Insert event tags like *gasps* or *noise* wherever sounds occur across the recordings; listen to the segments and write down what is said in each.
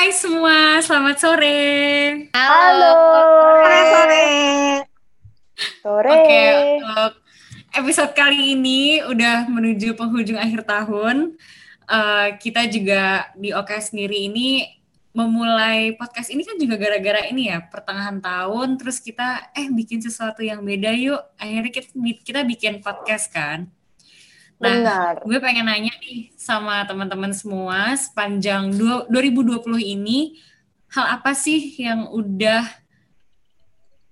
Oke. Hai semua, selamat sore. Halo. Sore sore. Sore. Oke, untuk episode kali ini udah menuju penghujung akhir tahun. Eh, kita juga di OK sendiri ini memulai podcast ini kan juga gara-gara ini ya pertengahan tahun terus kita eh bikin sesuatu yang beda yuk akhirnya kita kita bikin podcast kan Nah, Benar. gue pengen nanya nih sama teman-teman semua sepanjang dua- 2020 ini hal apa sih yang udah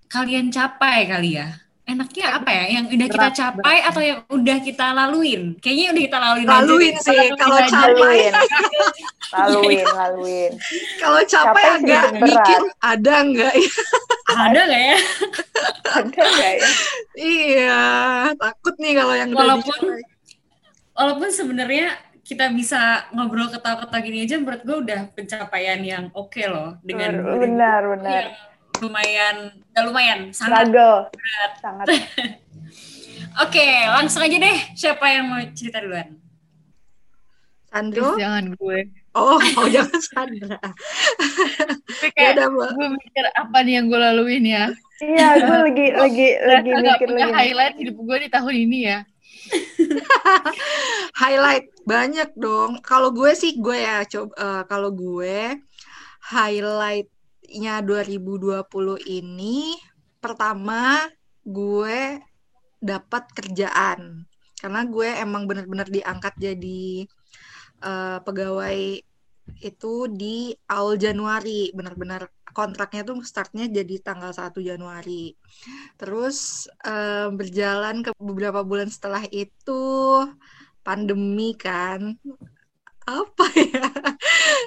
kalian capai kali ya? Enaknya apa ya? Yang udah kita Berat, capai atau yang udah kita laluin? Kayaknya udah kita laluin aja Laluin deh. sih, kalau aja. capai. *laughs* Laluin, laluin. Kalau capek Capek agak mikir ada nggak ya? Ada nggak ya? *laughs* Ada nggak ya? iya, takut nih kalau yang udah Walaupun dicapai. Walaupun sebenarnya kita bisa ngobrol ketawa-ketawa gini aja menurut gue udah pencapaian yang oke loh dengan Benar, benar, lumayan gak lumayan sangat Struggle. berat. Sangat. *laughs* Oke, langsung aja deh. Siapa yang mau cerita duluan? Sandro? Please, jangan gue. Oh, oh *laughs* jangan Sandra. Ya kayak udah, Mbak. gue mikir apa nih yang gue laluin ya. Iya, gue lagi *laughs* lagi lagi gak mikir lagi. highlight hidup gue di tahun ini ya. *laughs* Highlight banyak dong. Kalau gue sih gue ya coba eh, kalau gue highlightnya 2020 ini pertama gue dapat kerjaan karena gue emang bener-bener diangkat jadi eh, pegawai itu di awal Januari. Bener-bener kontraknya tuh startnya jadi tanggal 1 Januari. Terus eh, berjalan ke beberapa bulan setelah itu pandemi kan. Apa ya?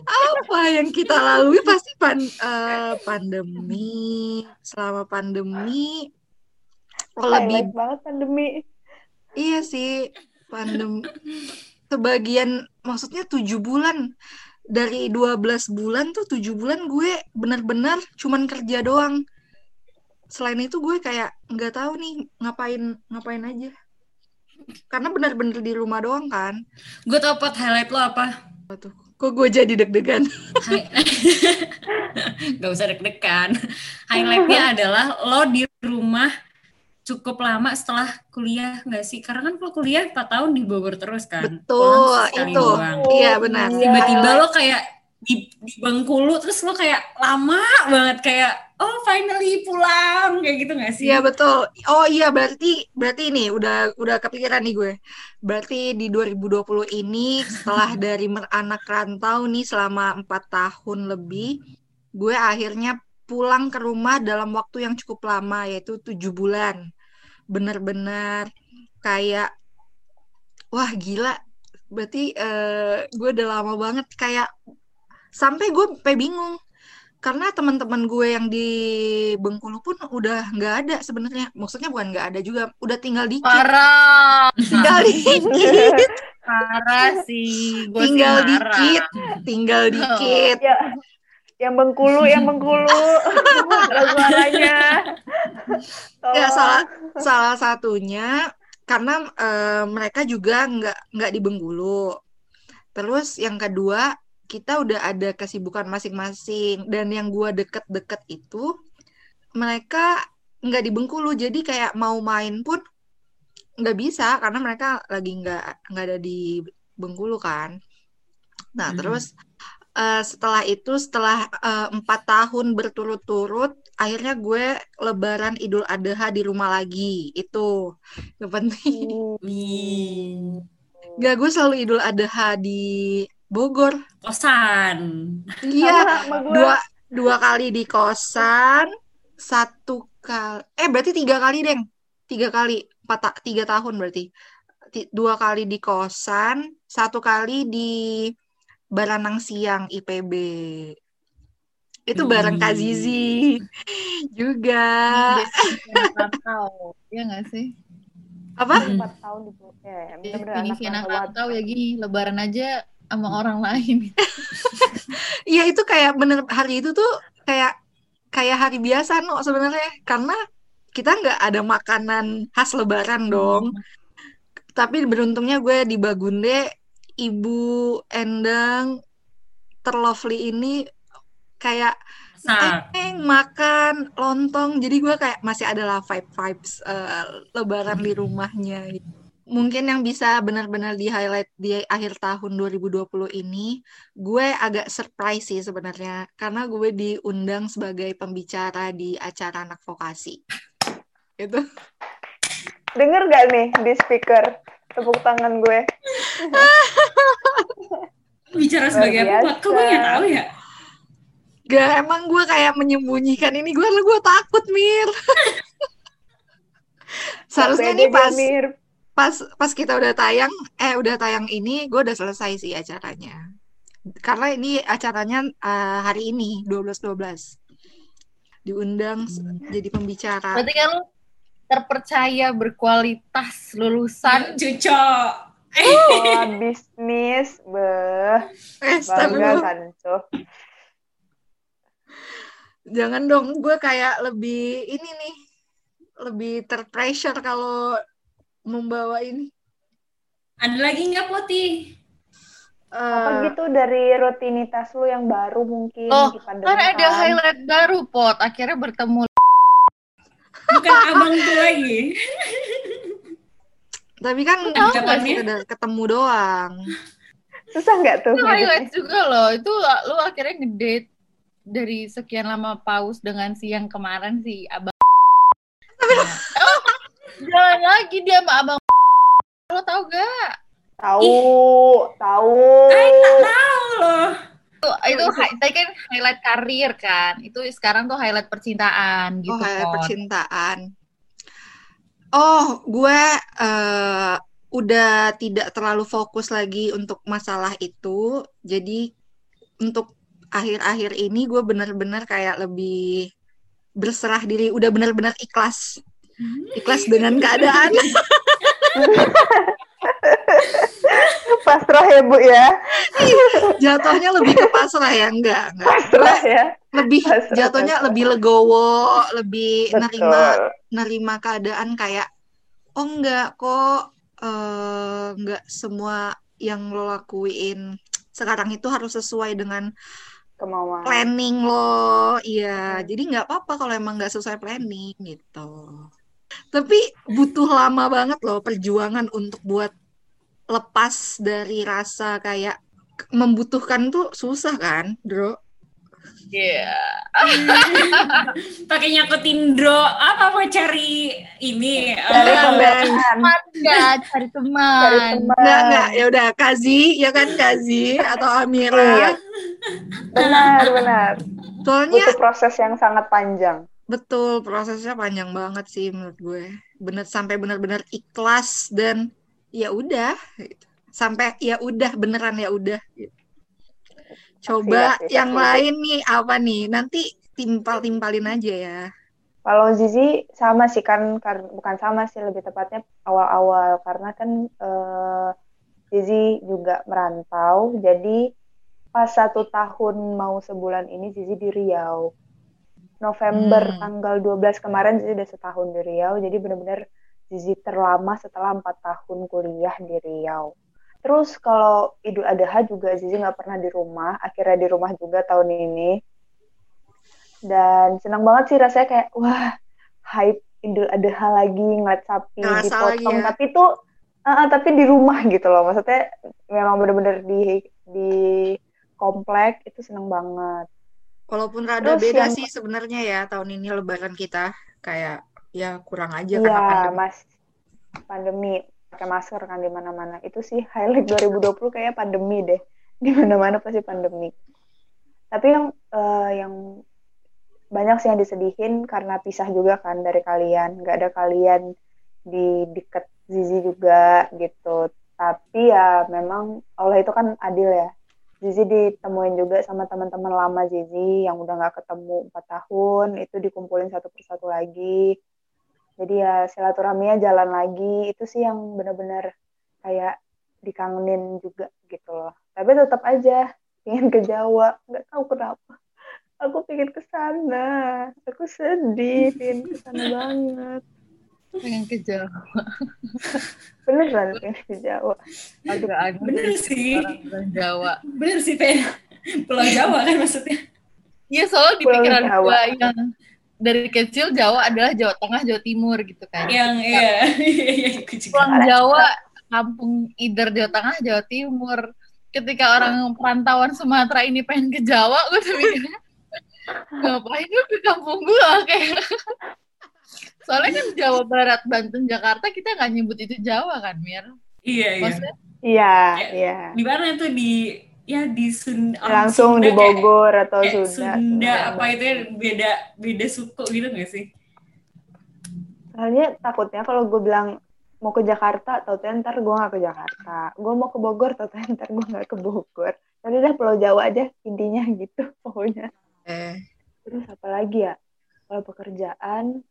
Apa yang kita lalui? Pasti pan, eh, pandemi. Selama pandemi oh, lebih Highlight banget pandemi. iya sih pandemi sebagian maksudnya tujuh bulan dari 12 bulan tuh tujuh bulan gue benar-benar cuman kerja doang. Selain itu gue kayak nggak tahu nih ngapain ngapain aja. Karena benar-benar di rumah doang kan. Gue tau pot highlight lo apa? kok gue jadi deg-degan? *laughs* Gak usah deg-degan. Highlightnya adalah lo di rumah cukup lama setelah kuliah nggak sih? Karena kan lo kuliah 4 tahun di Bogor terus kan. betul itu doang. iya benar. Tiba-tiba lo kayak di, di Bengkulu terus lo kayak lama banget kayak oh finally pulang kayak gitu gak sih? Iya betul. Oh iya berarti berarti ini udah udah kepikiran nih gue. Berarti di 2020 ini setelah *laughs* dari anak rantau nih selama empat tahun lebih, gue akhirnya pulang ke rumah dalam waktu yang cukup lama yaitu tujuh bulan. Bener-bener kayak wah gila. Berarti eh, gue udah lama banget kayak sampai gue sampai bingung karena teman-teman gue yang di Bengkulu pun udah nggak ada sebenarnya maksudnya bukan nggak ada juga udah tinggal dikit Parah. tinggal *laughs* dikit Parah sih. Gue sih tinggal marah. dikit tinggal dikit Ya, yang Bengkulu, yang Bengkulu. *laughs* Suaranya. ya salah salah satunya karena eh, mereka juga nggak nggak di Bengkulu terus yang kedua kita udah ada kesibukan masing-masing dan yang gua deket-deket itu mereka nggak di Bengkulu jadi kayak mau main pun nggak bisa karena mereka lagi nggak nggak ada di Bengkulu kan nah Hmm. terus eh, setelah itu setelah eh, empat tahun berturut-turut akhirnya gue Lebaran Idul Adha di rumah lagi. Itu yang penting. Gak gue selalu Idul Adha di Bogor. Kosan. iya dua dua kali di kosan satu kali eh berarti tiga kali deng. Tiga kali empat ta- tiga tahun berarti. Ti- dua kali di kosan satu kali di Baranang Siang IPB itu bareng Kak. Zizi *laughs* juga. Iya gak sih? apa Hmm. Empat tahun di Bogor. Ya, bener-bener anak rantau ya gini. Lebaran aja sama orang lain. *laughs* Iya itu kayak bener hari itu tuh kayak kayak hari biasa no sebenarnya karena kita nggak ada makanan khas Lebaran dong. Tapi beruntungnya gue di Bagunde, Ibu Endang, terlovely ini kayak Sak. eh makan lontong. Jadi gue kayak masih adalah vibe vibes eh, lebaran di rumahnya. Mungkin yang bisa benar-benar di highlight di akhir tahun 2020 ini gue agak surprise sih sebenarnya karena gue diundang sebagai pembicara di acara anak vokasi. Itu Denger gak nih di speaker tepuk tangan gue? *laughs* Bicara sebagai apa? Kok gue nggak tahu ya? gak emang gue kayak menyembunyikan ini gue gue takut mir *laughs* seharusnya dia, pas Mir. pas pas kita udah tayang eh udah tayang ini gue udah selesai sih acaranya karena ini acaranya eh, hari ini 12 12 diundang s- jadi pembicara Berarti kan lu terpercaya berkualitas lulusan Cuco. Oh, *laughs* bisnis. Beh, eh bangga kan, tuh. jangan dong gue kayak lebih ini nih lebih terpressure kalau membawa ini Ada lagi nggak Poti? Apa Eh, gitu dari rutinitas lu yang baru mungkin Oh, di pandemi kan ada highlight baru pot akhirnya bertemu Bukan abang tuh lagi. tapi kan sekedar ketemu doang Susah nggak tuh? itu highlight juga loh itu lu akhirnya ngedate dari sekian lama paus dengan si yang kemarin si abang oh, jalan lagi dia sama abang lo tau gak Tahu, tahu. Tahu loh. Tuh, itu hi- tadi kan highlight karir kan? Itu sekarang tuh highlight percintaan gitu oh Pot. percintaan. Oh gue eh, udah tidak terlalu fokus lagi untuk masalah itu. Jadi untuk akhir-akhir ini gue benar-benar kayak lebih berserah diri udah benar-benar ikhlas. Ikhlas dengan keadaan *laughs* *laughs* Pasrah ya, Bu ya. jatuhnya lebih ke pasrah ya enggak enggak Pasrah ya. lebih Pasrah, jatuhnya pasrah. lebih legowo lebih nerima Betul. nerima keadaan kayak oh enggak kok eh, enggak semua yang lo lakuin sekarang itu harus sesuai dengan Kemauan. planning lo iya Hmm. jadi nggak apa-apa kalau emang nggak sesuai planning gitu tapi butuh lama banget loh perjuangan untuk buat lepas dari rasa kayak membutuhkan tuh susah kan bro Iya. *laughs* Pakai nyakutin dro apa mau cari ini? Cari eh. Teman nggak cari Cari teman teman. Enggak, enggak. Ya udah, Kazi, ya kan Kazi atau Iya. Amira. Benar, benar. Soalnya Butuh proses yang sangat panjang. Betul prosesnya panjang banget sih menurut gue. Bener sampai benar-benar ikhlas dan ya udah gitu. Sampai ya udah beneran ya udah. gitu. Coba siap, yang lain nih apa nih? Nanti timpal-timpalin aja ya. Kalau Zizi sama sih kan, kar- bukan sama sih lebih tepatnya awal-awal karena kan eh, Zizi juga merantau, jadi pas satu tahun mau sebulan ini Zizi di Riau. November Hmm. tanggal 12 kemarin Zizi udah setahun di Riau, jadi benar-benar Zizi terlama setelah empat tahun kuliah di Riau. Terus kalau Idul Adha juga Zizi nggak pernah di rumah, akhirnya di rumah juga tahun ini dan senang banget sih rasanya kayak wah hype Idul Adha lagi ngeliat sapi Ngerasa dipotong ya. tapi tuh ah, ah, tapi di rumah gitu loh maksudnya memang bener-bener di di komplek itu seneng banget Walaupun rada Terus beda yang- sih sebenarnya ya tahun ini lebaran kita. Kayak ya kurang aja iya karena pandemi. mas. Pandemi. Pakai masker kan di mana-mana. Itu sih highlight 2020 kayak pandemi deh. Di mana-mana pasti pandemi. Tapi yang eh, yang banyak sih yang disedihin karena pisah juga kan dari kalian. Nggak ada kalian di deket Zizi juga gitu. Tapi ya memang Allah itu kan adil ya Zizi ditemuin juga sama teman-teman lama Zizi yang udah nggak ketemu empat tahun itu dikumpulin satu persatu lagi. Jadi ya silaturahminya jalan lagi itu sih yang benar-benar kayak dikangenin juga gitu loh. Tapi tetap aja pengen ke Jawa nggak tahu kenapa. Aku pengen ke sana aku sedih pengen ke sana banget. Pengen ke Jawa *laughs* beneran pengen ke Jawa agak aneh Bener sih. orang Jawa Bener sih, Pen. Pulau Jawa kan maksudnya. Iya soalnya di Pulau pikiran gue yang dari kecil Jawa adalah Jawa Tengah, Jawa Timur gitu kan. Yang *laughs* iya, iya, iya, aku juga. Pulang Jawa, kampung either Jawa Tengah, Jawa Timur. Ketika orang perantauan Sumatera ini pengen ke Jawa, gue tuh mikirnya *laughs* ngapain lu ke kampung gue *laughs* kayak. Soalnya kan Jawa Barat, Banten, Jakarta kita nggak nyebut itu Jawa kan, Mir? Iya, iya. Maksudnya Iya, Ya, iya. Di mana tuh di ya di Sunda orang Langsung Sunda di kayak- Bogor atau kayak Sunda. Sunda Sunda. apa itu ya, beda beda suku gitu gak sih? Soalnya takutnya kalau gue bilang mau ke Jakarta, tau ntar gue gak ke Jakarta. Gue mau ke Bogor, tau ntar gue gak ke Bogor. Tadi udah Pulau Jawa aja intinya gitu pokoknya. Eh, Terus apa lagi ya? Kalau pekerjaan,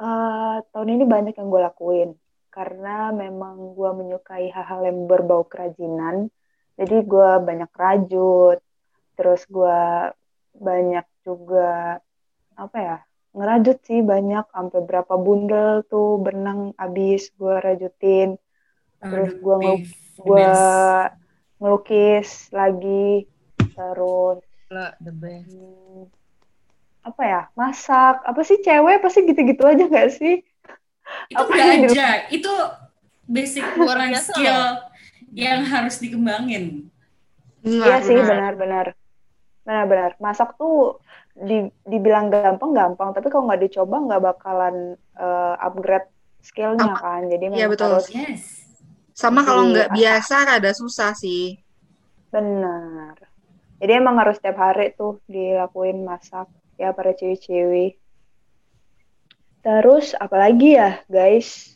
eh, tahun ini banyak yang gue lakuin. Karena memang gue menyukai hal-hal yang berbau kerajinan. Jadi gue banyak rajut. Terus gue banyak juga, apa ya, ngerajut sih banyak. Sampai berapa bundel tuh benang abis gue rajutin. Terus Gue best. ngelukis lagi. Terus lo the best. Hmm, apa ya masak apa sih cewek pasti gitu-gitu aja nggak sih? Itu apa yang di- aja itu basic life biasa skill yang harus dikembangin. Iya benar, sih benar. benar-benar benar-benar masak tuh di, dibilang gampang gampang. Tapi kalau nggak dicoba nggak bakalan eh, upgrade skillnya kan. Jadi Iya, memang betul. harus yes. Sama kalau nggak biasa rada susah sih. benar. Jadi emang harus setiap hari tuh dilakuin masak ya para ciwi-ciwi terus apalagi ya guys?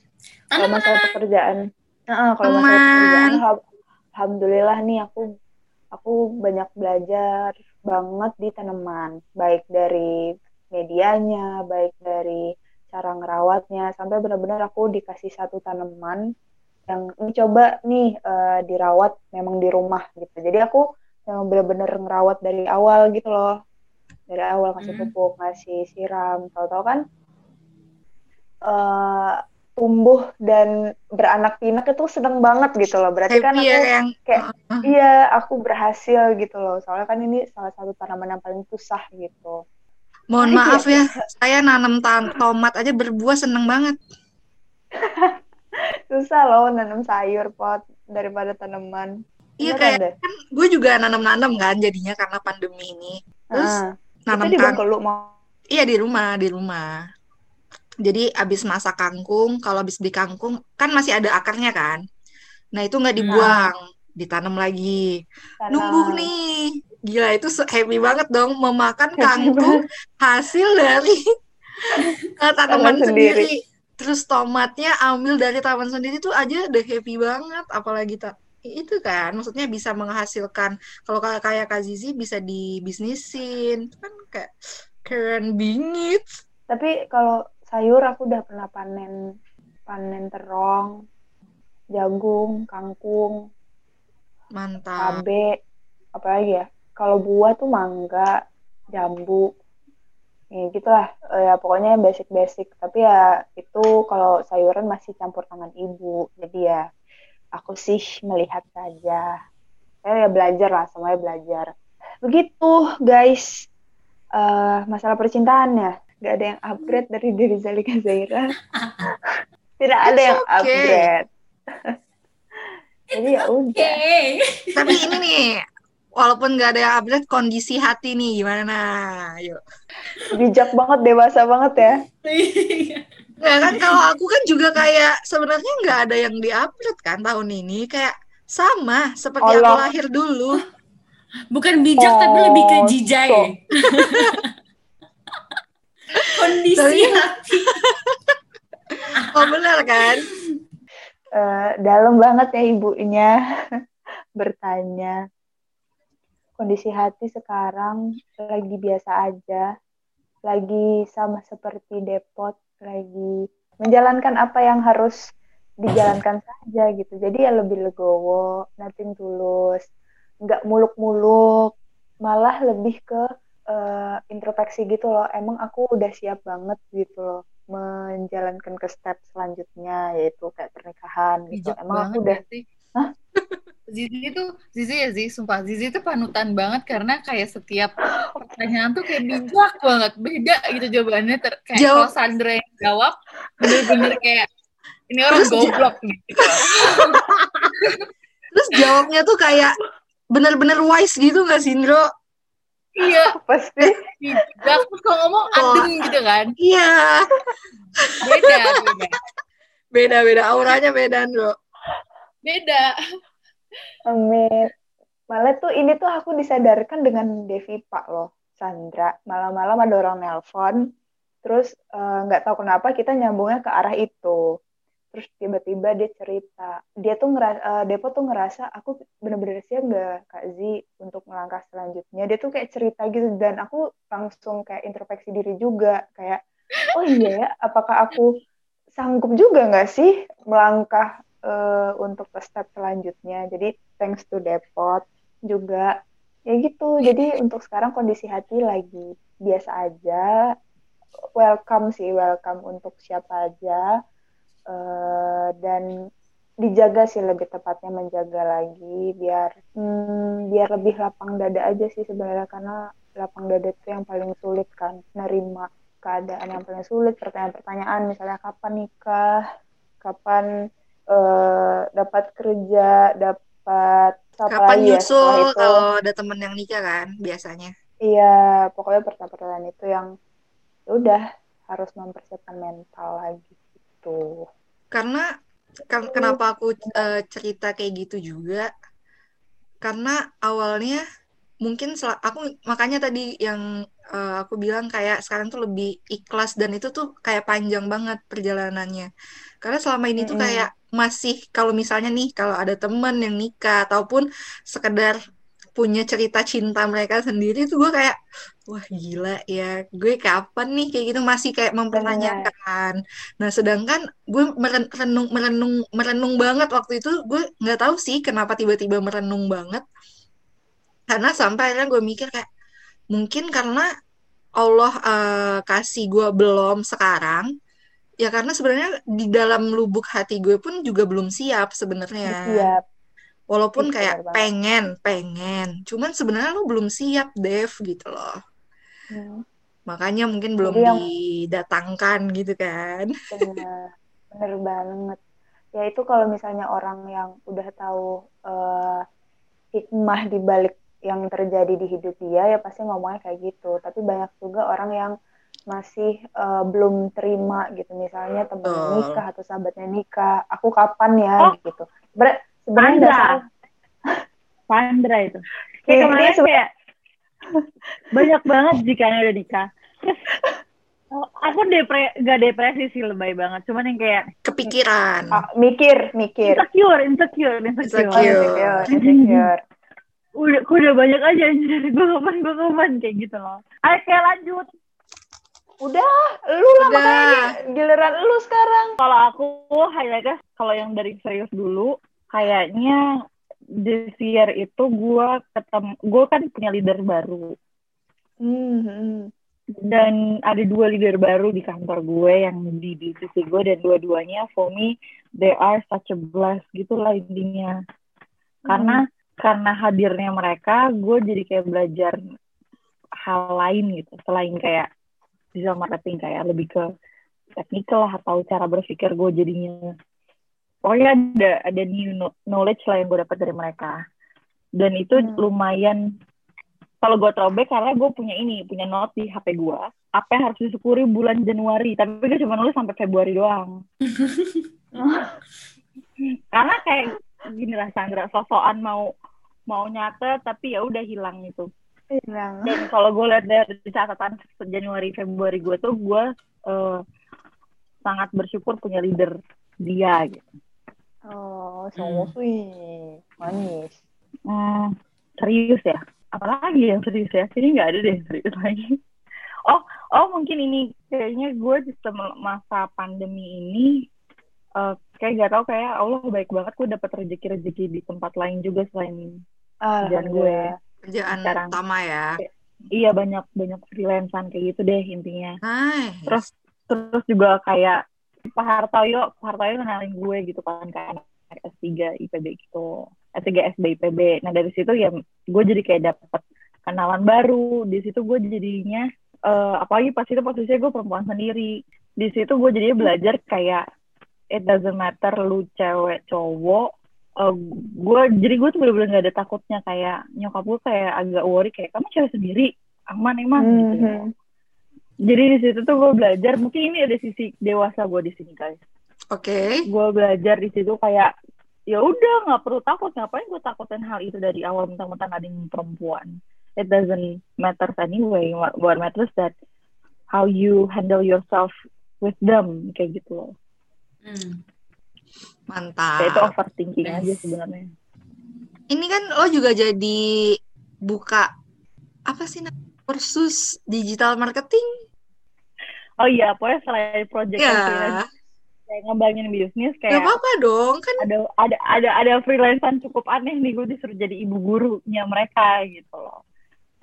Kalau masalah pekerjaan. Nah, kalau masalah pekerjaan alham- alhamdulillah nih aku aku banyak belajar banget di tanaman. Baik dari medianya baik dari cara ngerawatnya. Sampai benar-benar aku dikasih satu tanaman yang ini coba nih eh, dirawat memang di rumah gitu. Jadi aku memang benar-benar ngerawat dari awal gitu loh dari awal ngasih Hmm. pupuk ngasih siram tahu-tahu kan eh tumbuh dan beranak pinak itu seneng banget gitu loh berarti kan Happy aku ya yang kayak Heeh. iya aku berhasil gitu loh soalnya kan ini salah satu tanaman yang paling susah gitu mohon Iya. maaf ya, saya nanam tomat aja berbuah seneng banget. *laughs* susah loh nanam sayur pot daripada tanaman Iya kayak deh. kan gue juga nanam-nanam kan jadinya karena pandemi ini. Terus Ah, nanam itu di kang Bengkulu mau Iya di rumah, di rumah. Jadi abis masak kangkung, kalau abis beli kangkung kan masih ada akarnya kan. Nah itu nggak dibuang, ditanam lagi. tanam. Numbuh nih, gila itu happy banget dong memakan kangkung hasil dari *laughs* eh, tanaman Tanam sendiri. sendiri. Terus tomatnya ambil dari taman sendiri tuh aja udah happy banget, apalagi tak itu kan, maksudnya bisa menghasilkan. Kalau kayak kayak Kak Zizi bisa dibisnisin, kan kayak keren bingit. Tapi kalau sayur aku udah pernah panen panen terong, jagung, kangkung, Mantap. cabe, apa lagi ya? Kalau buah tuh mangga, jambu, ya gitulah. Eh, ya pokoknya basic-basic. Tapi ya itu kalau sayuran masih campur tangan ibu. Jadi ya aku sih melihat saja. Saya ya belajar lah, semuanya belajar. Begitu guys. Eh, masalah percintaan ya, nggak ada yang upgrade dari diri Zalika Zaira. *laughs* Tidak ada yang okay. upgrade. *laughs* Jadi ya udah. Oke. Tapi ini nih, walaupun nggak ada yang update, kondisi hati nih gimana? Yuk. bijak banget, dewasa banget ya. *laughs* Nggak kan *laughs* kalau aku kan juga kayak sebenarnya nggak ada yang di-upload kan tahun ini kayak sama seperti aku Allah. lahir dulu. *laughs* Bukan bijak tapi lebih ke Oh, jijai. so. *laughs* Kondisi Tapi- hati. Oh benar kan? Eh, dalam banget ya ibunya bertanya. Kondisi hati sekarang lagi biasa aja. Lagi sama seperti Depot, lagi menjalankan apa yang harus dijalankan *laughs* saja gitu. Jadi ya lebih legowo, nothing tulus, nggak muluk-muluk, malah lebih ke eh, introspeksi gitu loh. Emang aku udah siap banget gitu loh menjalankan ke step selanjutnya yaitu kayak pernikahan gitu. Bijak Emang aku udah sih. Zizi itu Zizi ya Zizi sumpah Zizi itu panutan banget karena kayak setiap *gasps* pertanyaan tuh kayak bijak banget beda gitu jawabannya ter kayak Jawab- kalau Sandra yang jawab bener-bener kayak ini orang Terus goblok gitu *laughs* Terus jawabnya tuh kayak bener-bener wise gitu gak sih, Indro? iya Pasti. bijak terus kalau ngomong adem gitu kan Iya. beda beda Beda-beda, auranya beda, Indro. beda Amin. Malah tuh ini tuh aku disadarkan dengan Devi Pak loh, Sandra. Malam-malam ada orang nelpon, terus eh, nggak tahu kenapa kita nyambungnya ke arah itu. Terus tiba-tiba dia cerita, dia tuh ngerasa, Depo tuh ngerasa aku bener-bener siap gak Kak Zi untuk melangkah selanjutnya. Dia tuh kayak cerita gitu dan aku langsung kayak introspeksi diri juga kayak, oh iya ya, apakah aku sanggup juga nggak sih melangkah eh, untuk ke step selanjutnya. Jadi thanks to Depot juga ya gitu. Jadi untuk sekarang kondisi hati lagi biasa aja. Welcome sih, welcome untuk siapa aja. Eh, dan dijaga sih lebih tepatnya menjaga lagi biar hmm, biar lebih lapang dada aja sih sebenarnya karena lapang dada itu yang paling sulit kan nerima keadaan yang paling sulit pertanyaan-pertanyaan misalnya kapan nikah kapan eh, dapat kerja dapat apa Kapan ya nyusul itu kalau ada temen yang nikah kan, biasanya. iya pokoknya pertanyaan-pertanyaan itu yang ya udah harus mempersiapkan mental lagi gitu Karena kan- kenapa aku eh, cerita kayak gitu juga? Karena awalnya mungkin sel- aku makanya tadi yang eh, aku bilang kayak sekarang tuh lebih ikhlas dan itu tuh kayak panjang banget perjalanannya. Karena selama ini tuh Mm-mm. kayak masih kalau misalnya nih kalau ada temen yang nikah ataupun sekedar punya cerita cinta mereka sendiri tuh gue kayak wah gila ya gue kapan nih? Kayak gitu masih kayak mempertanyakan. Nah sedangkan gue meren- merenung merenung merenung banget waktu itu gue nggak tahu sih kenapa tiba-tiba merenung banget. Karena sampai akhirnya gue mikir kayak mungkin karena Allah eh, kasih gue belum sekarang ya karena sebenarnya di dalam lubuk hati gue pun juga belum siap sebenarnya. Siap. Walaupun Ih, kayak pengen, pengen. Cuman sebenarnya lu belum siap, Dev, gitu loh. Hmm, Makanya mungkin belum Jadi yang- didatangkan gitu kan. *laughs* bener bener banget. Ya itu kalau misalnya orang yang udah tahu eh, hikmah di balik yang terjadi di hidup dia ya pasti ngomongnya kayak gitu. Tapi banyak juga orang yang masih eh, belum terima gitu misalnya temennya Betul. nikah atau sahabatnya nikah aku kapan ya Oh. gitu Ber- sebenarnya dasar Sandra *laughs* itu. Kayak kemarin kayak *laughs* banyak banget jika udah nikah. Terus oh, aku depre gak depresi sih lebay banget. Cuman yang kayak Kepikiran. ah, mikir mikir insecure, insecure, insecure. Oh, Insecure. insecure insecure Udah, udah banyak aja anjir. Gue kapan, gue kapan kayak gitu loh. Ayo kayak lanjut. Udah lu lah Udah. makanya giliran lu sekarang Kalau aku highlightnya kalau yang dari serius dulu, kayaknya this year itu gue ketemu, gue kan punya leader baru. Hmm, hmm. dan ada dua leader baru di kantor gue yang di divisi gue dan dua-duanya for me they are such a blast gitu lah intinya karena karena hadirnya mereka gue jadi kayak belajar hal lain gitu selain kayak digital marketing kayak lebih ke technical lah atau cara berpikir gue jadinya. Pokoknya ada ada new kno- knowledge lah yang gue dapat dari mereka. Dan itu Hmm. lumayan kalau gue throwback karena gue punya ini punya note di HP gue apa yang harus disyukuri bulan Januari. Tapi gue cuma nulis sampai Februari doang. *laughs* Karena kayak gini lah Sandra sosokan mau mau nyatet tapi ya udah hilang itu hilang dan kalau gue lihat dari catatan Januari Februari gue tuh gue eh, sangat bersyukur punya leader dia gitu Oh, so Hmm. sweet. Manis. Hmm, serius ya? Apalagi yang serius ya? Sini nggak ada deh yang serius lagi. *laughs* Oh, oh mungkin ini kayaknya gue di masa pandemi ini eh, kayak gak tau kayak Allah baik banget gue dapat rezeki-rezeki di tempat lain juga selain kerjaan gue. Kerjaan Sekarang. utama ya. Iya banyak banyak freelancean kayak gitu deh intinya. Nice. Terus terus juga kayak Pak Hartoyo, Pak Hartoyo kenalin gue gitu kan kan S3 IPB gitu S3 SB IPB nah dari situ ya gue jadi kayak dapet kenalan baru di situ gue jadinya eh, apalagi pas itu posisinya gue perempuan sendiri di situ gue jadinya belajar kayak it doesn't matter lu cewek cowok Eh, gue jadi gue tuh bener-bener gak ada takutnya kayak nyokap gue kayak agak worry kayak kamu cewek sendiri? Aman emang gitu Mhm. jadi di situ tuh gue belajar mungkin ini ada sisi dewasa gue di sini guys. Oke. gue belajar di situ kayak ya udah nggak perlu takut. Ngapain gue takutin hal itu dari awal mentang-mentang ada yang perempuan? It doesn't matter anyway. What, what matters that how you handle yourself with them kayak gitu loh. Hmm. Mantap. kayak itu overthinking Nice. aja sebenarnya Ini kan lo juga jadi buka apa sih kursus digital marketing? oh iya pokoknya selain project Ya, freelance kayak ngembangin bisnis gak kayak apa-apa dong kan. ada ada ada ada freelancean cukup aneh nih gue disuruh jadi ibu gurunya mereka gitu loh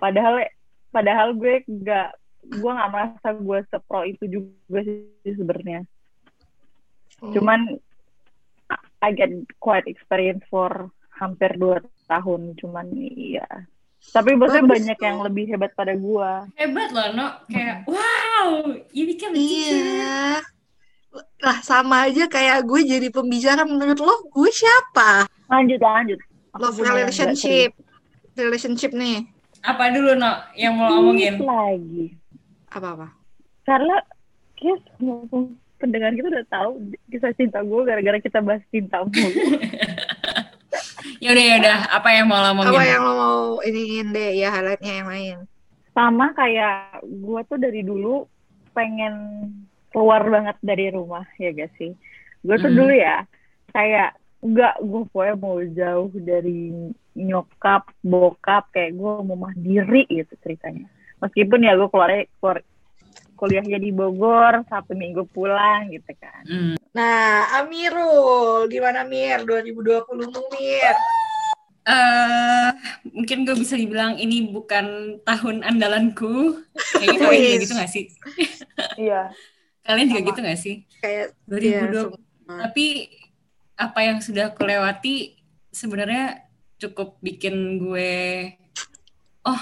padahal padahal gue nggak gue nggak merasa gue sepro itu juga sih sebenarnya cuman I get quite experience for hampir dua tahun cuman iya tapi maksudnya Bagus banyak tuh. yang lebih hebat pada gue Hebat loh, No. Kayak, wow, you became a teacher. Iya. Lah sama aja kayak gue jadi pembicara menurut lo gue siapa? lanjut lanjut Aku Love relationship. Relationship nih. Apa dulu, No, yang mau ngomongin? lagi Apa-apa? karena kayak pendengar kita udah tahu kisah cinta gue gara-gara kita bahas cinta mulu. *laughs* Ya udah, ya udah. Apa yang mau lo ngomongin? Apa yang lo mau iniin deh ya highlightnya yang lain? Sama kayak gue tuh dari dulu pengen keluar banget dari rumah ya gak sih. Gue tuh Hmm. dulu ya kayak enggak gue pokoknya mau jauh dari nyokap bokap kayak gue mau mandiri gitu ceritanya. Meskipun ya gue keluar keluar kuliahnya di Bogor satu minggu pulang gitu kan. Hmm. Nah, Amirul, gimana Mir 2020 mu Mir? eh mungkin gue bisa dibilang ini bukan tahun andalanku. Kayaknya kalian juga Wis. gitu gak sih? *laughs* Iya. Kalian juga Sama. gitu gak sih? Kayak 2020. Iya, Tapi apa yang sudah aku lewati sebenarnya cukup bikin gue oh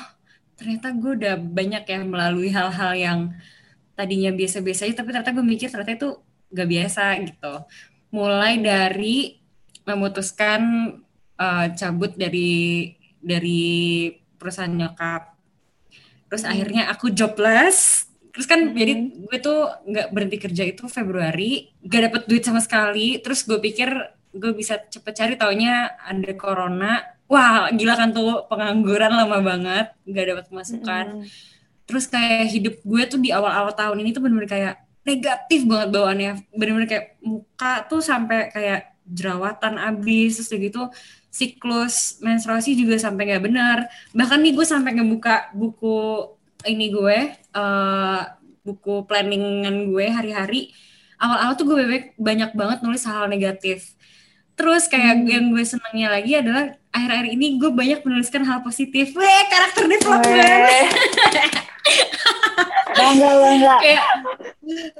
ternyata gue udah banyak ya melalui hal-hal yang tadinya biasa-biasa aja tapi ternyata gue mikir ternyata itu gak biasa gitu. Mulai dari memutuskan eh, cabut dari dari perusahaan nyokap. Terus akhirnya aku jobless. Terus kan Hmm. jadi gue tuh nggak berhenti kerja itu Februari, gak dapet duit sama sekali. Terus gue pikir gue bisa cepet cari taunya ada corona. Wah gila kan tuh pengangguran lama banget, gak dapat pemasukan. Mm. Terus kayak hidup gue tuh di awal-awal tahun ini tuh bener-bener kayak negatif banget bawaannya. Bener-bener kayak muka tuh sampai kayak jerawatan abis, terus gitu siklus menstruasi juga sampai nggak benar. Bahkan nih gue sampai ngebuka buku ini gue, eh buku planningan gue hari-hari. Awal-awal tuh gue banyak, banyak banget nulis hal-hal negatif. Terus kayak yang gue senangnya lagi adalah akhir-akhir ini gue banyak menuliskan hal positif. Weh, karakter development. *laughs* Bangga bangga. kayak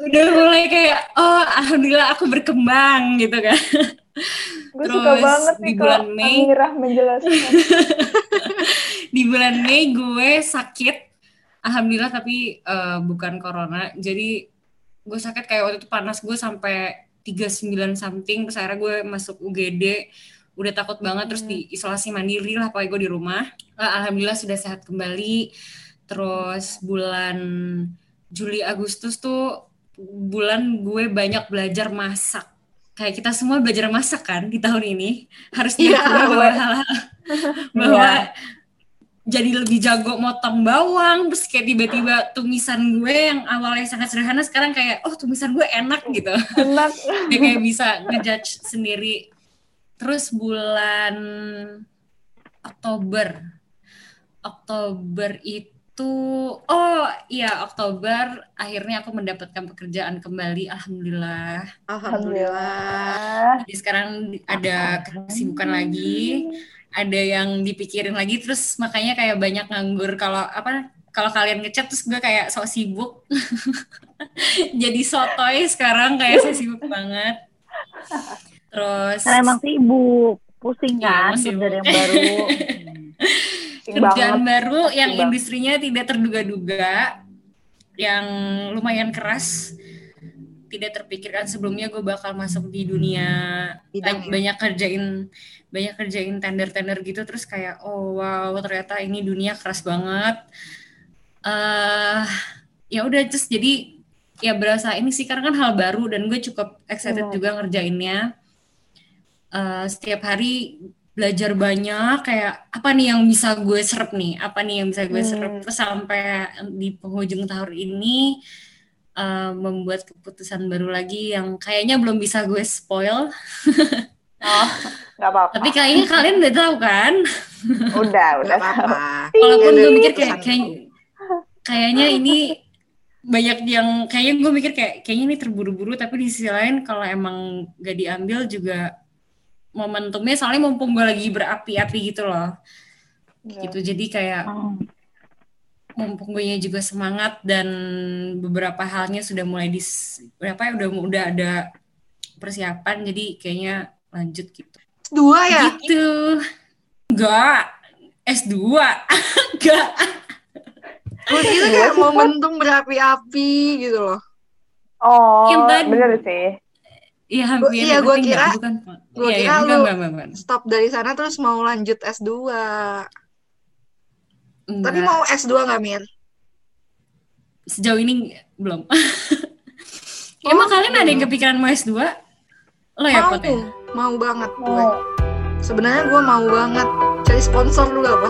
udah mulai kayak oh alhamdulillah aku berkembang gitu kan Gue Terus suka banget di nih bulan kalau Mei. Amirah menjelaskan. *laughs* di bulan Mei gue sakit alhamdulillah tapi eh, bukan corona jadi gue sakit kayak waktu itu panas gue sampai 39 something terus akhirnya gue masuk UGD udah takut banget terus di isolasi mandiri lah pokoknya gue di rumah. Eh, alhamdulillah sudah sehat kembali. Terus bulan Juli Agustus tuh bulan gue banyak belajar masak. Kayak kita semua belajar masak kan di tahun ini. Harus Iya, diakui bahwa bahwa jadi lebih jago motong bawang terus kayak tiba-tiba tumisan gue yang awalnya sangat sederhana sekarang kayak oh tumisan gue enak gitu. Enak. *laughs* dia kayak bisa ngejudge sendiri terus bulan Oktober. Oktober itu oh iya Oktober akhirnya aku mendapatkan pekerjaan kembali alhamdulillah. Alhamdulillah. jadi sekarang ada kesibukan lagi ada yang dipikirin lagi terus makanya kayak banyak nganggur. Kalau apa kalau kalian ngechat terus gue kayak sok sibuk. *laughs* Jadi sotoy sekarang kayak sok sibuk banget *laughs* Terus Karena emang sibuk, pusing Iya, kan kerjaan yang sibuk. *laughs* baru. Kerjaan banget. baru yang industrinya tidak terduga-duga, yang lumayan keras. Tidak terpikirkan sebelumnya gue bakal masuk di dunia Bidang ya? banyak kerjain banyak kerjain tender-tender gitu terus kayak oh wow ternyata ini dunia keras banget. eh ya udah terus jadi ya berasa ini sih karena kan hal baru dan gue cukup excited Benar. juga ngerjainnya. Eh, setiap hari belajar banyak kayak apa nih yang bisa gue serap nih apa nih yang bisa gue serap Hmm. sampai di penghujung tahun ini eh, membuat keputusan baru lagi yang kayaknya belum bisa gue spoil *laughs* Oh, nggak apa-apa. tapi kayaknya kalian udah tahu kan *laughs* Udah, udah. Gak apa-apa. walaupun gue mikir kayak, kayak kayaknya ini banyak yang kayaknya gue mikir kayak kayaknya ini terburu-buru tapi di sisi lain kalau emang gak diambil juga momentumnya soalnya mumpung gue lagi berapi-api gitu loh Iya. gitu jadi kayak Oh. mumpung gue juga semangat dan beberapa halnya sudah mulai dis berapa ya udah udah ada persiapan jadi kayaknya lanjut gitu Dua ya? gitu enggak S2 *laughs* enggak Gue kira kayak momentum berapi-api gitu loh. Oh, Yang tadi- bener sih. Iya hampir iya, gua tapi kira- enggak, bukan gua Iya, iya, kira bukan, lu- bukan, bukan, bukan. Stop dari sana terus mau lanjut S2. Tapi Enggak. mau S2 gak, Mir? sejauh ini belum emang kalian ada yang kepikiran mau S2 lo ya mau, ya? mau banget gue. Mau. Sebenarnya gue mau banget cari sponsor dulu apa?